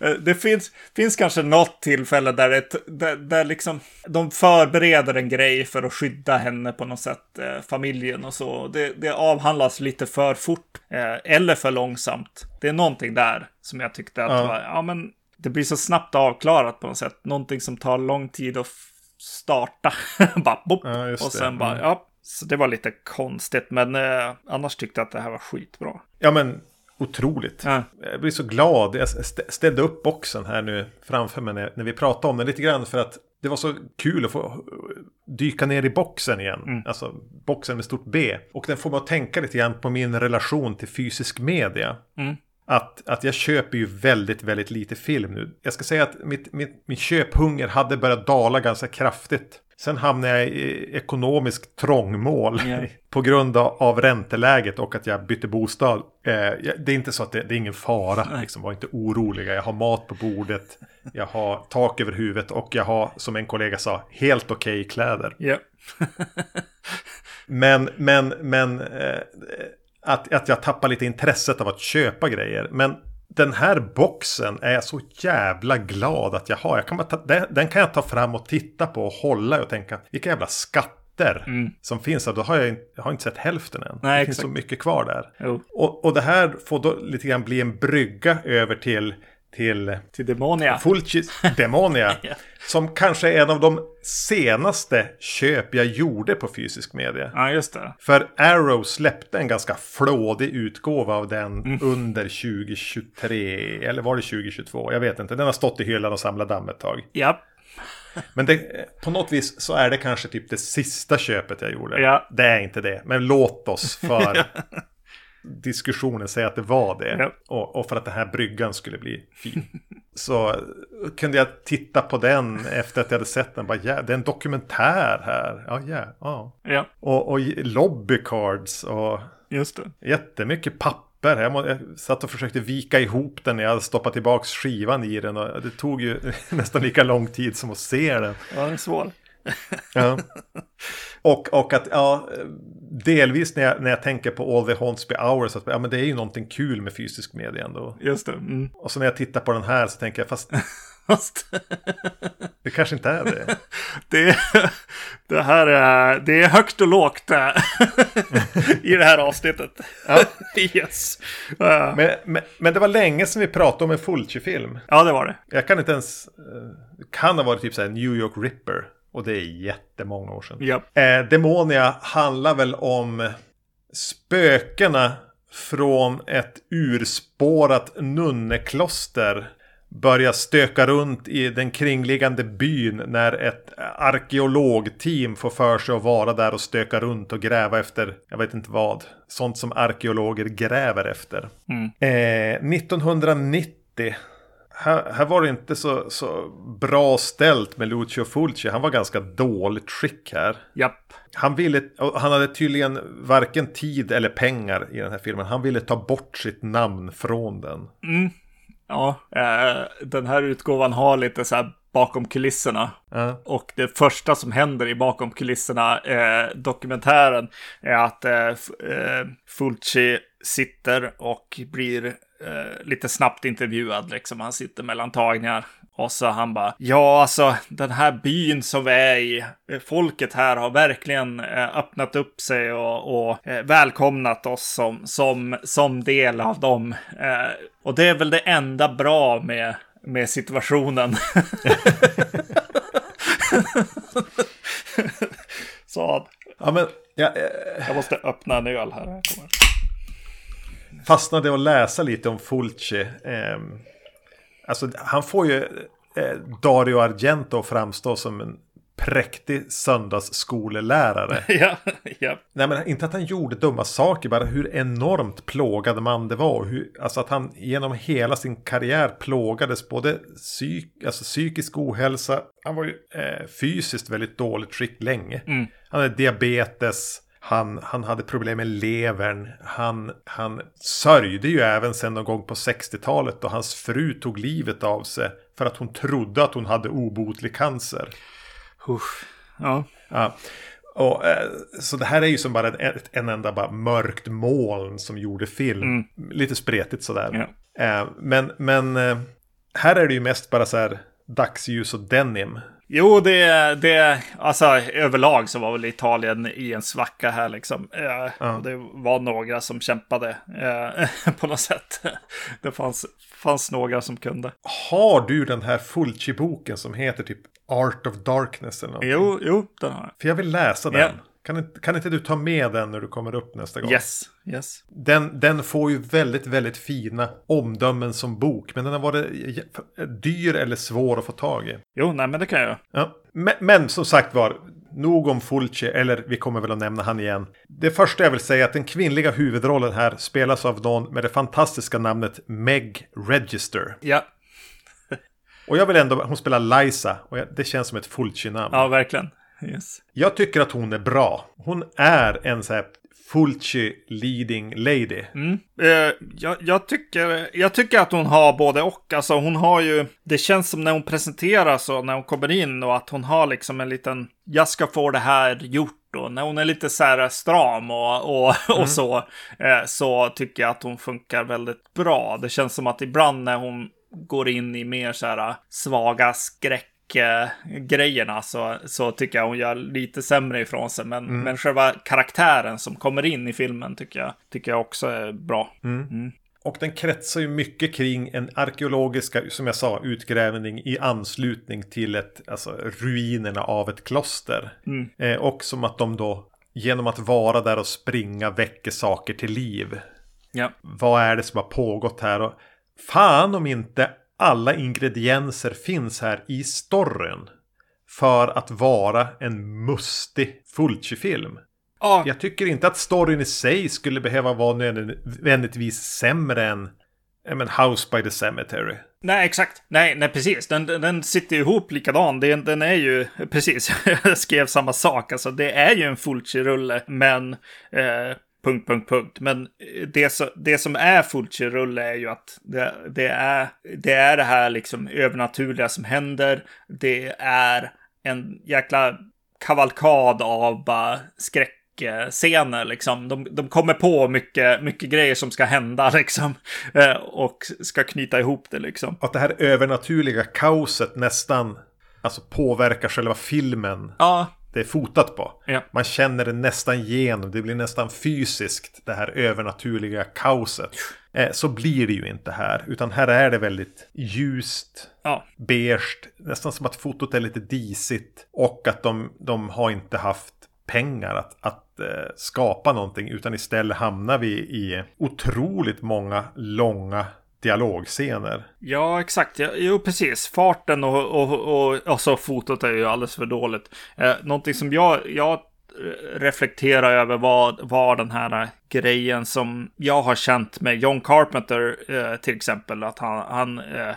Eh, Det finns, finns kanske något tillfälle där, ett, där, där liksom de förbereder en grej för att skydda henne på något sätt, eh, familjen och så. Det, det avhandlas lite för fort eh, eller för långsamt. Det är någonting där som jag tyckte att Ja. var, ja men det blir så snabbt avklarat på något sätt. Någonting som tar lång tid att starta. bara, bop, Ja, och det. sen bara, Mm. ja. Så det var lite konstigt, men eh, annars tyckte jag att det här var skitbra. Ja men otroligt. Ja. Jag blir så glad. Jag st- ställde upp boxen här nu framför mig när, när vi pratade om den lite grann för att det var så kul att få dyka ner i boxen igen. Mm. Alltså boxen med stort B. Och den får mig att tänka lite grann på min relation till fysisk media. Mm. Att, att jag köper ju väldigt, väldigt lite film nu. Jag ska säga att mitt, mitt, min köphunger hade börjat dala ganska kraftigt. Sen hamnade jag i ekonomisk trångmål Ja. på grund av, ränteläget och att jag bytte bostad. Eh, det är inte så att det, det är ingen fara. Liksom, var inte oroliga. Jag har mat på bordet. Jag har tak över huvudet och jag har, som en kollega sa, helt okej kläder. Ja. Men, men, men eh, att, att jag tappar lite intresset av att köpa grejer. Men den här boxen är jag så jävla glad att jag har. Jag kan bara ta, den, den kan jag ta fram och titta på och hålla och tänka vilka jävla skatter som finns där. Då har jag, jag har inte sett hälften än. Mm. Nej, det finns exakt. så mycket kvar där. Och, och det här får då lite grann bli en brygga över till, till Till Demonia. Fulcis Demonia. Ja. Som kanske är en av de senaste köp jag gjorde på fysisk media. Ja, just det. För Arrow släppte en ganska flådig utgåva av den Mm. under 2023. Eller var det 2022? Jag vet inte. Den har stått i hyllan och samlat damm ett tag. Ja. Men det, på något vis så är det kanske typ det sista köpet jag gjorde. Ja. Det är inte det. Men låt oss för diskussionen säga att det var det. Ja. Och, och för att den här bryggan skulle bli fin. Så kunde jag titta på den efter att jag hade sett den. Bara, ja, det är en dokumentär här. Ja, ja. ja. Ja, Och, och lobbycards och just det. jättemycket papper. Jag, må, jag satt och försökte vika ihop den när jag stoppat tillbaka skivan i den. Och det tog ju nästan lika lång tid som att se den. Ja, det är svår. Ja. Och, och att, ja, delvis när jag, när jag tänker på All the Hornsby Hours, att ja, men det är ju någonting kul med fysisk media ändå. Just det. Mm. Och så när jag tittar på den här så tänker jag, fast Fast det kanske inte är det. det, det här är, det är högt och lågt eh, i det här avsnittet. Ja. Yes. Men, men, men det var länge sedan vi pratade om en Fulci-film. Ja, det var det. Jag kan inte ens, eh, kan ha varit typ så här New York Ripper. Och det är jättemånga år sedan. Ja. Eh, Demonia handlar väl om spökena från ett urspårat nunnekloster börjar stöka runt i den kringliggande byn när ett arkeologteam får för sig att vara där och stöka runt och gräva efter, jag vet inte vad, sånt som arkeologer gräver efter. Eh, 1990 här, här var det inte så, så bra ställt med Lucio Fulci. Han var ganska dåligt skick här. Japp. Han, ville, han hade tydligen varken tid eller pengar i den här filmen. Han ville ta bort sitt namn från den. Ja, eh, den här utgåvan har lite så här bakom kulisserna. Ja. Och det första som händer i bakom kulisserna, eh, är att eh, eh, Fulci sitter och blir eh, lite snabbt intervjuad. Liksom. Han sitter mellan tagningar. Och så han bara, ja alltså den här byn som vi är i, eh, folket här har verkligen eh, öppnat upp sig och, och välkomnat oss som, som, som del av dem. Och det är väl det enda bra med, med situationen. Sa han. Ja, men jag Jag måste öppna en öl här. Fastnade och läsa lite om Fulci. Eh, alltså, han får ju eh, Dario Argento framstå som en präktig söndagsskolelärare. ja, ja. Nej men inte att han gjorde dumma saker, bara hur enormt plågad man det var. Hur, alltså att han genom hela sin karriär plågades både psyk, alltså psykisk ohälsa, han var ju eh, fysiskt väldigt dåligt skick länge. Han hade diabetes, han, han hade problem med levern, han, han sörjde ju även sen någon gång på 60-talet då hans fru tog livet av sig för att hon trodde att hon hade obotlig cancer. Usch. Ja. Ja. Och, eh, så det här är ju som bara en, en enda bara mörkt moln som gjorde film. Lite spretigt sådär. Eh, men men eh, här är det ju mest bara så här dagsljus och denim. Jo, det, det, alltså överlag så var väl Italien i en svacka här liksom. Eh, ja. Det var några som kämpade eh, på något sätt. Det fanns, fanns några som kunde. Har du den här Fulci-boken som heter typ Art of Darkness eller någonting? Jo, jo, den har jag. För jag vill läsa den. Yeah. Kan inte, kan inte du ta med den när du kommer upp nästa gång? Yes, yes. Den, den får ju väldigt, väldigt fina omdömen som bok. Men den har varit dyr eller svår att få tag i. Jo, nej men det kan jag. Ja. Men, men som sagt var, nog om Fulci, eller vi kommer väl att nämna han igen. Det första jag vill säga är att den kvinnliga huvudrollen här spelas av någon med det fantastiska namnet Meg Register. Ja. och jag vill ändå, hon spelar Liza, och det känns som ett Fulci-namn. Ja, verkligen. Yes. Jag tycker att hon är bra. Hon är en så här Fulci leading lady. Mm. Eh, jag, jag, tycker, jag tycker att hon har både och. Alltså hon har ju, det känns som när hon presenteras och när hon kommer in och att hon har liksom en liten, jag ska få det här gjort. Och när hon är lite så här stram och, och, mm. och så, eh, så tycker jag att hon funkar väldigt bra. Det känns som att ibland när hon går in i mer så här svaga skräck grejerna så, så tycker jag hon gör lite sämre ifrån sig. Men, mm. men själva karaktären som kommer in i filmen tycker jag, tycker jag också är bra. Mm. Mm. Och den kretsar ju mycket kring en arkeologisk, som jag sa, utgrävning i anslutning till ett, alltså ruinerna av ett kloster. Mm. Eh, och som att de då, genom att vara där och springa, väcker saker till liv. Ja. Vad är det som har pågått här? Och fan om inte alla ingredienser finns här i storyn. För att vara en mustig Fulci-film. Ja. Jag tycker inte att storyn i sig skulle behöva vara nödvändigtvis sämre än men, House by the Cemetery. Nej, exakt. Nej, nej precis. Den, den sitter ihop likadan. Den, den är ju, precis, jag skrev samma sak. Alltså, det är ju en Fulci-rulle, men eh, Punkt, punkt, punkt. Men det, så, det som är Fulci-rulle är ju att det, det, är, det är det här liksom övernaturliga som händer. Det är en jäkla kavalkad av bara skräckscener liksom. De, de kommer på mycket, mycket grejer som ska hända liksom. Eh, och ska knyta ihop det liksom. Att det här övernaturliga kaoset nästan alltså påverkar själva filmen. Ja, det är fotat på. Ja. Man känner det nästan igenom. Det blir nästan fysiskt. Det här övernaturliga kaoset. Eh, så blir det ju inte här. Utan här är det väldigt ljust. Ja. Beige. Nästan som att fotot är lite disigt. Och att de, de har inte haft pengar att, att eh, skapa någonting. Utan istället hamnar vi i otroligt många långa dialogscener. Ja, exakt. Ja, jo, precis. Farten och, och, och, och så fotot är ju alldeles för dåligt. Eh, någonting som jag, jag eh, reflekterar över var, var den här eh, grejen som jag har känt med John Carpenter eh, till exempel. Att han, han eh, eh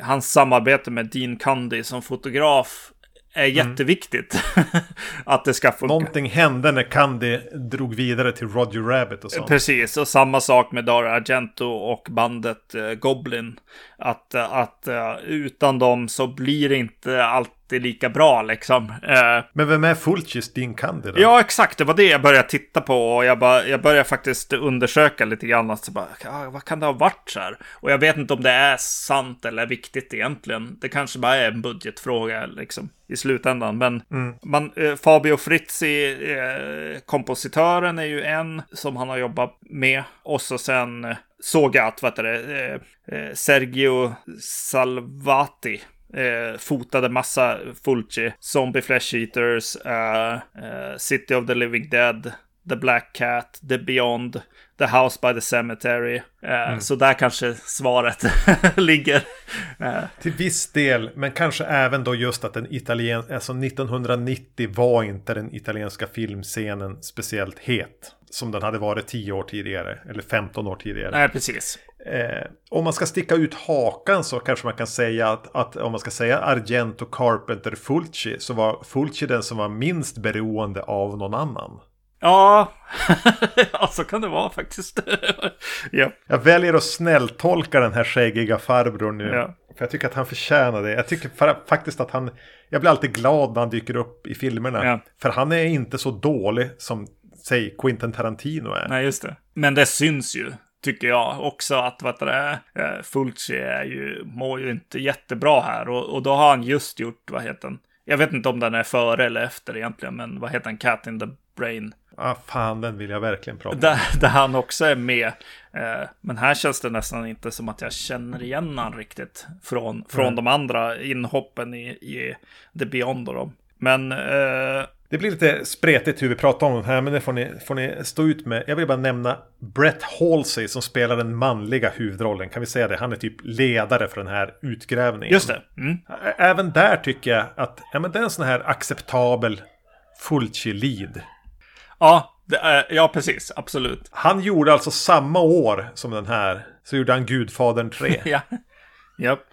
hans samarbete med Dean Cundy som fotograf är mm. jätteviktigt. att det ska funka. Någonting hände när Candy drog vidare till Roger Rabbit och sånt. Precis, och samma sak med Dario Argento och bandet uh, Goblin. Att, att uh, utan dem så blir det inte allt alltid lika bra liksom. Eh, Men vem är Fulcis din Candy då? Ja, exakt. Det var det jag började titta på och jag, bara, jag började faktiskt undersöka lite grann. Alltså bara, ah, vad kan det ha varit så här? Och jag vet inte om det är sant eller viktigt egentligen. Det kanske bara är en budgetfråga liksom i slutändan. Men mm. man, eh, Fabio Frizzi, eh, kompositören, är ju en som han har jobbat med. Och så sen eh, såg jag att, vad heter det, eh, eh, Sergio Salvati eh, fotade massa Fulci. Zombie Flesh Eaters, uh, uh, City of the Living Dead, The Black Cat, The Beyond, The House by the Cemetery. Uh, mm. Så där kanske svaret ligger. Till viss del, men kanske även då just att den italien, alltså 1990 var inte den italienska filmscenen speciellt het. Som den hade varit 10 år tidigare, eller 15 år tidigare. Nej, precis. Eh, om man ska sticka ut hakan så kanske man kan säga att, att om man ska säga Argento, Carpenter, Fulci så var Fulci den som var minst beroende av någon annan. Ja, ja så kan det vara faktiskt. ja. Jag väljer att snälltolka den här skäggiga farbrorn nu. Ja. För jag tycker att han förtjänar det. Jag tycker faktiskt att han... Jag blir alltid glad när han dyker upp i filmerna. Ja. För han är inte så dålig som, säg, Quentin Tarantino är. Nej, just det. Men det syns ju tycker jag också att vad det är, eh, Fulci är ju, mår ju inte jättebra här och, och då har han just gjort, vad heter den, Jag vet inte om den är före eller efter egentligen, men vad heter den? Cat in the Brain. Ah, fan, den vill jag verkligen prata om. Där, där han också är med. Eh, men här känns det nästan inte som att jag känner igen han riktigt från, från Mm. de andra inhoppen i, i The Beyond och dem. Men eh, Det blir lite spretigt hur vi pratar om den här, men det får ni, får ni stå ut med. Jag vill bara nämna Brett Halsey som spelar den manliga huvudrollen. Kan vi säga det? Han är typ ledare för den här utgrävningen. just det. Mm. Även där tycker jag att ja, men det är en sån här acceptabel Fulci-lead. Ja, det är, ja, precis. Absolut. Han gjorde alltså samma år som den här. Så gjorde han Gudfadern 3. Ja. Japp.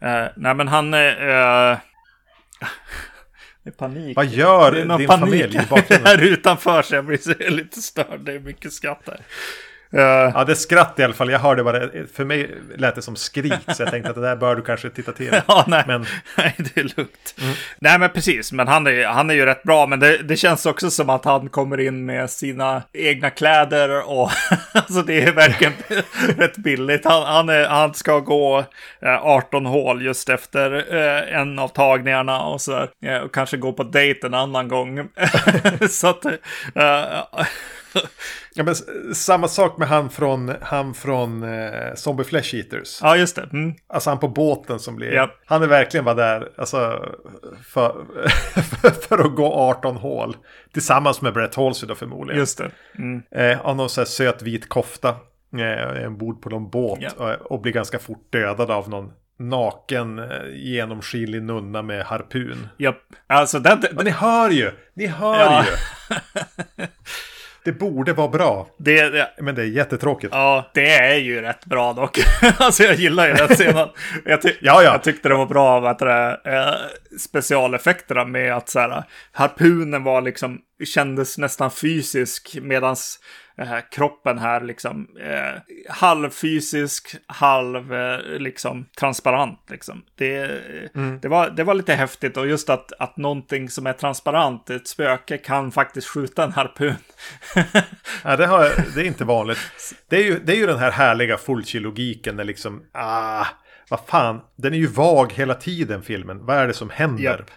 Eh, nej, men han... Eh, det är panik. Vad gör det är någon din panik familj i bakgrunden? här utanför så jag blir så lite störd. Det är mycket skratt här. Eh, Ja, det är skratt i alla fall. Jag hörde bara, för mig lät det som skrik. Så jag tänkte att det där bör du kanske titta till. Ja, nej. Men- nej, det är lugnt. Nej, men precis. Men han är, han är ju rätt bra. Men det, det känns också som att han kommer in med sina egna kläder och alltså det är verkligen rätt billigt. Han, han, är, han ska gå eh, 18 hål just efter eh, en av tagningarna och så eh, och kanske gå på dejt en annan gång. så att eh, Ja, men samma sak med han från, han från eh, Zombie Flesh Eaters. ja, just det. Mm. Alltså han på båten som blir... Japp. Han är verkligen bara där alltså, för, för att gå 18 hål. Tillsammans med Brett Halsey då förmodligen. Just det. Mm. Eh, av någon så här söt vit kofta. Eh, ombord på någon båt. Ja. Och, och blir ganska fort dödad av någon naken eh, genomskinlig nunna med harpun. Japp. Alltså, det, det, Men ni hör ju! Ni hör Ja. ju! Det borde vara bra. det, det, Men det är jättetråkigt. Ja, det är ju rätt bra dock. alltså jag gillar ju den scenen. Jag, ty- Ja, ja. jag tyckte det var bra vad det, eh, specialeffekterna med att så här, harpunen var liksom, kändes nästan fysisk medans eh, kroppen här liksom eh, halvfysisk, halv eh, liksom transparent liksom. Det, det, var, det var lite häftigt och just att, att någonting som är transparent, ett spöke, kan faktiskt skjuta en harpun. Ja, det, har, det är inte vanligt. Det är ju, det är ju den här härliga Fulci-logiken när liksom, ah, vad fan, den är ju vag hela tiden filmen. Vad är det som händer? Japp.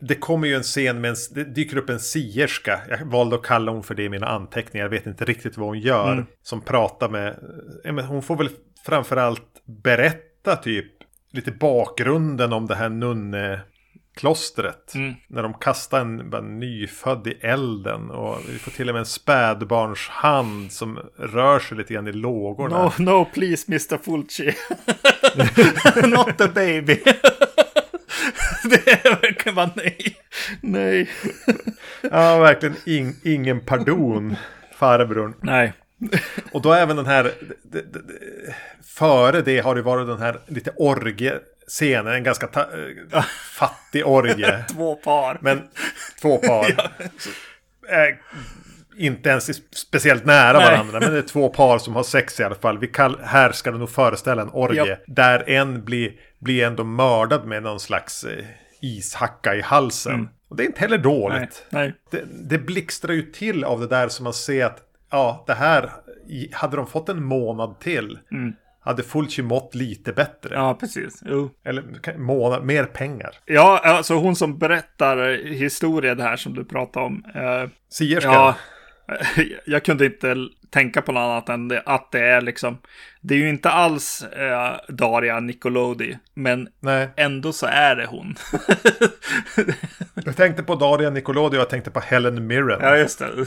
Det kommer ju en scen med en, det dyker upp en sierska. Jag valde att kalla hon för det i mina anteckningar. Jag vet inte riktigt vad hon gör. Mm. Som pratar med, men hon får väl framförallt berätta typ lite bakgrunden om det här nunneklostret. Mm. När de kastar en bara nyfödd i elden. Och vi får till och med en spädbarnshand som rör sig lite grann i lågorna. No, no please Mr. Fulci. Not the baby. det bara nej. Nej. Ja, verkligen ing, ingen pardon, farbrorn. Nej. Och då även den här, före det har det varit den här lite orgie-scenen, en ganska eh, fattig orgie. Två par. Men två par. Så, eh, inte ens speciellt nära Nej. varandra, men det är två par som har sex i alla fall. Vi kall, här ska det nog föreställa en orgie. Japp. Där en blir, blir ändå mördad med någon slags eh, ishacka i halsen. Och det är inte heller dåligt. Mm. Nej. Nej. Det, det blixtrar ju till av det där som man ser att ja, det här, hade de fått en månad till, hade Fulci mått lite bättre. Ja, precis. Jo. Eller månad, mer pengar. Ja, alltså hon som berättar historien här som du pratade om. Eh, Sierskan. ja, jag kunde inte tänka på något annat än det, att det är liksom. Det är ju inte alls eh, Daria Nicolodi, men Nej, ändå så är det hon. jag tänkte på Daria Nicolodi och jag tänkte på Helen Mirren. ja, just det.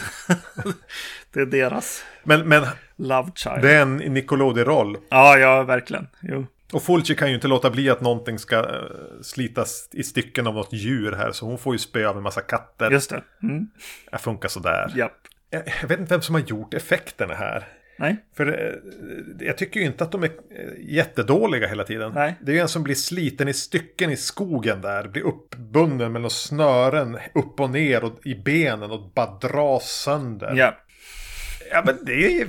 det är deras Men, men love child. det är en Nicolodi-roll. Ja, ja, verkligen. Jo. Och Fulci kan ju inte låta bli att någonting ska eh, slitas i stycken av något djur här. Så hon får ju spö av en massa katter. Just det. Mm. Det funkar sådär. Japp. Jag, jag vet inte vem som har gjort effekterna här. Nej. För eh, jag tycker ju inte att de är eh, jättedåliga hela tiden. Nej. Det är ju en som blir sliten i stycken i skogen där. Blir uppbunden med några snören upp och ner och i benen och bara dras sönder. Ja. Ja men det är.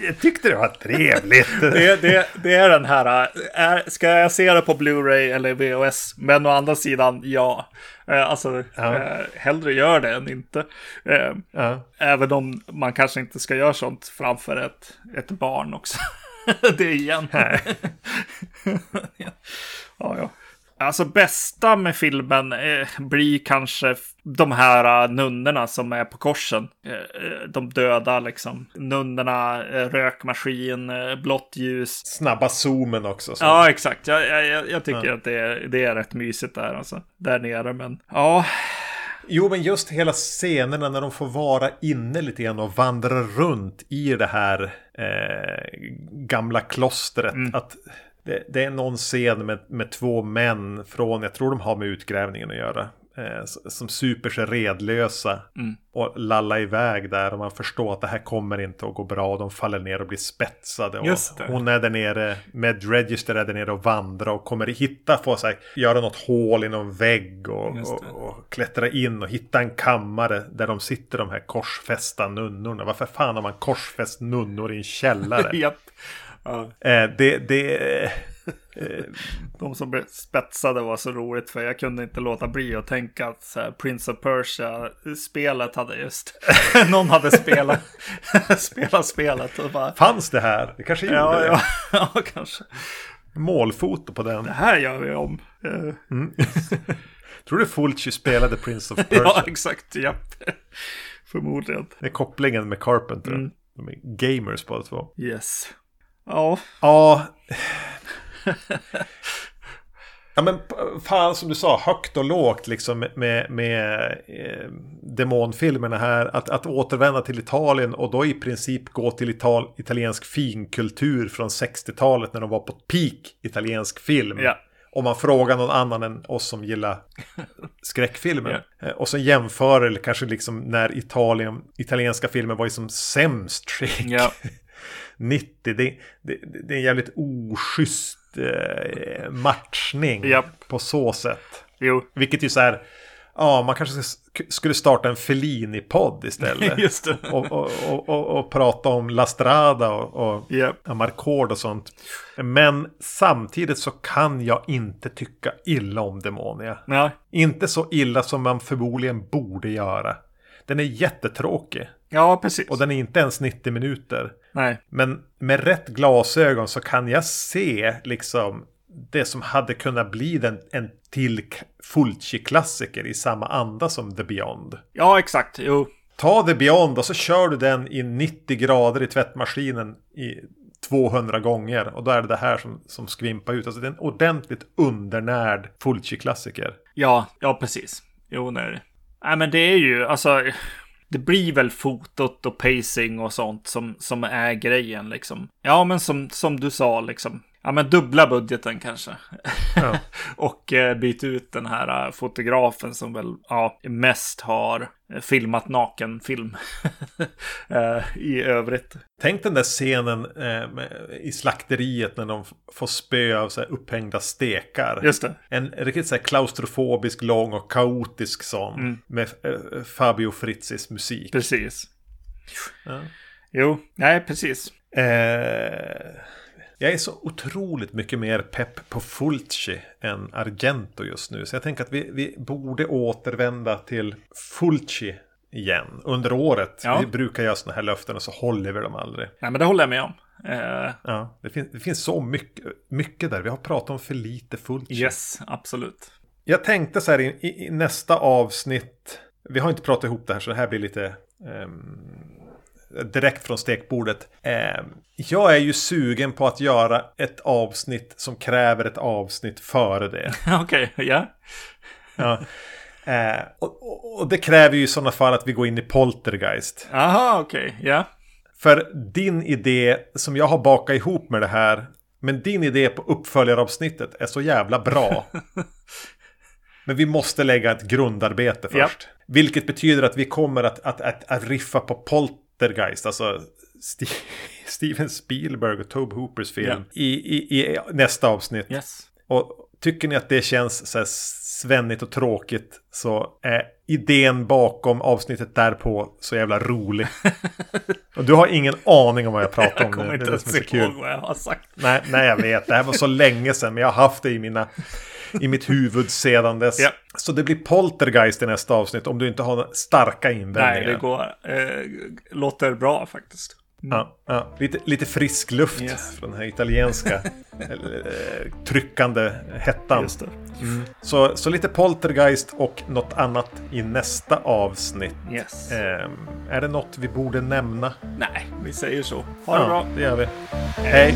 Jag tyckte det var trevligt. Det, det, det är den här, är, ska jag se det på Blu-ray eller VHS? Men å andra sidan, ja. Eh, Alltså, Ja. eh, hellre gör det än inte. Eh, Ja. Även om man kanske inte ska göra sånt framför ett, ett barn också. det igen. ja, ja. Alltså bästa med filmen eh, blir kanske de här uh, nunnorna som är på korsen. Eh, de döda liksom. Nunnorna, eh, rökmaskin, eh, blått ljus. Snabba zoomen också. Så. Ja, exakt. Jag, jag, jag tycker ja. att det är, det är rätt mysigt där alltså. Där nere, men ja. Jo, men just hela scenerna när de får vara inne lite grann och vandra runt i det här eh, gamla klostret. Mm. Att det, det, är någon scen med, med två män från, jag tror de har med utgrävningen att göra. Eh, som super sig redlösa mm. och lalla iväg där och man förstår att det här kommer inte att gå bra och de faller ner och blir spetsade. Och hon är där nere, med Register är där nere och vandrar och kommer hitta, få sig, göra något hål i någon vägg och, och, och, klättra in och hitta en kammare där de sitter de här korsfästa nunnorna. Varför fan har man korsfäst nunnor i en källare? Japp. Ja. Eh, det, det, de som spetsade var så roligt för jag kunde inte låta bli att tänka att så här, Prince of Persia-spelet hade just... någon hade spelat, spelat spelet. Och bara... Fanns det här? Det kanske gjorde ja, det. Ja, ja, kanske. Målfoto på den. Det här gör vi om. Mm. Tror du Fulci spelade Prince of Persia? ja, exakt. Japp. Förmodligen. Det är kopplingen med Carpenter. Mm. De är gamers båda två. Yes. Ja. Ja. Ja men fan som du sa, högt och lågt liksom med, med eh, demonfilmerna här. Att, att återvända till Italien och då i princip gå till Ital italiensk finkultur från 60-talet när de var på peak italiensk film. Ja. Om man frågar någon annan än oss som gillar skräckfilmer. Ja. Och så jämför eller kanske liksom när Italien, italienska filmer var i som sämst skick. Ja. 90. Det, det, det, är en jävligt oschysst eh, matchning yep. på så sätt. Jo. Vilket ju så här, ja man kanske skulle starta en Fellini-podd istället. Och, och, och, och, prata om La Strada och, och yep. Amarcord och sånt. Men samtidigt så kan jag inte tycka illa om Demonia. Ja. Inte så illa som man förmodligen borde göra. Den är jättetråkig. Ja, precis. Och den är inte ens 90 minuter. Nej. Men med rätt glasögon så kan jag se liksom det som hade kunnat bli den, en till Fulci-klassiker i samma anda som The Beyond. Ja, exakt. Jo. Ta The Beyond och så kör du den i 90 grader i tvättmaskinen i 200 gånger. Och då är det det här som, som skvimpar ut. Alltså det är en ordentligt undernärd Fulci-klassiker. Ja, ja precis. Jo, nej. Nej, men det är ju alltså det blir väl fotot och pacing och sånt som, som är grejen liksom. Ja, men som, som du sa liksom. Ja, men dubbla budgeten kanske. Ja. och eh, byta ut den här uh, fotografen som väl ja, mest har eh, filmat nakenfilm uh, i övrigt. Tänk den där scenen eh, med, i slakteriet när de får spö av så här, upphängda stekar. Just det. En riktigt så här, klaustrofobisk, lång och kaotisk sån. Mm. Med eh, Fabio Fritzis musik. Precis. Ja. Jo, nej precis. Eh... Jag är så otroligt mycket mer pepp på Fulci än Argento just nu. Så jag tänker att vi, vi borde återvända till Fulci igen under året. Ja. Vi brukar göra sådana här löften och så håller vi dem aldrig. Nej, men det håller jag med om. Uh... Ja, det, finns, det finns så mycket, mycket där. Vi har pratat om för lite Fulci. Yes, absolut. Jag tänkte så här i, i, i nästa avsnitt. Vi har inte pratat ihop det här så det här blir lite um, direkt från stekbordet. Eh, jag är ju sugen på att göra ett avsnitt som kräver ett avsnitt före det. Okej, okay, yeah. ja. Eh, och, och, det kräver ju i sådana fall att vi går in i Poltergeist. Aha, okej, okay, ja. Yeah. För din idé som jag har bakat ihop med det här. Men din idé på uppföljaravsnittet är så jävla bra. Men vi måste lägga ett grundarbete först. Yep. Vilket betyder att vi kommer att, att, att, att riffa på Poltergeist Poltergeist, alltså St Steven Spielberg och Tobe Hoopers film yeah. i, i, i, nästa avsnitt. Yes. Och tycker ni att det känns så här svennigt och tråkigt så är idén bakom avsnittet därpå så jävla rolig. och du har ingen aning om vad jag pratar om nu. Jag kommer inte ens ihåg vad jag har sagt. Nej, nej, jag vet. Det här var så länge sedan, men jag har haft det i mina i mitt huvud sedan dess. Ja. Så det blir poltergeist i nästa avsnitt om du inte har starka invändningar. Nej, det går. Eh, låter bra faktiskt. Ja, ja. Lite, lite frisk luft Yes. från den här italienska eh, tryckande hettan. Det. Så, så lite poltergeist och något annat i nästa avsnitt. Yes. Ehm, är det något vi borde nämna? Nej, vi säger så. Ha det ja, bra. det gör vi. Hej!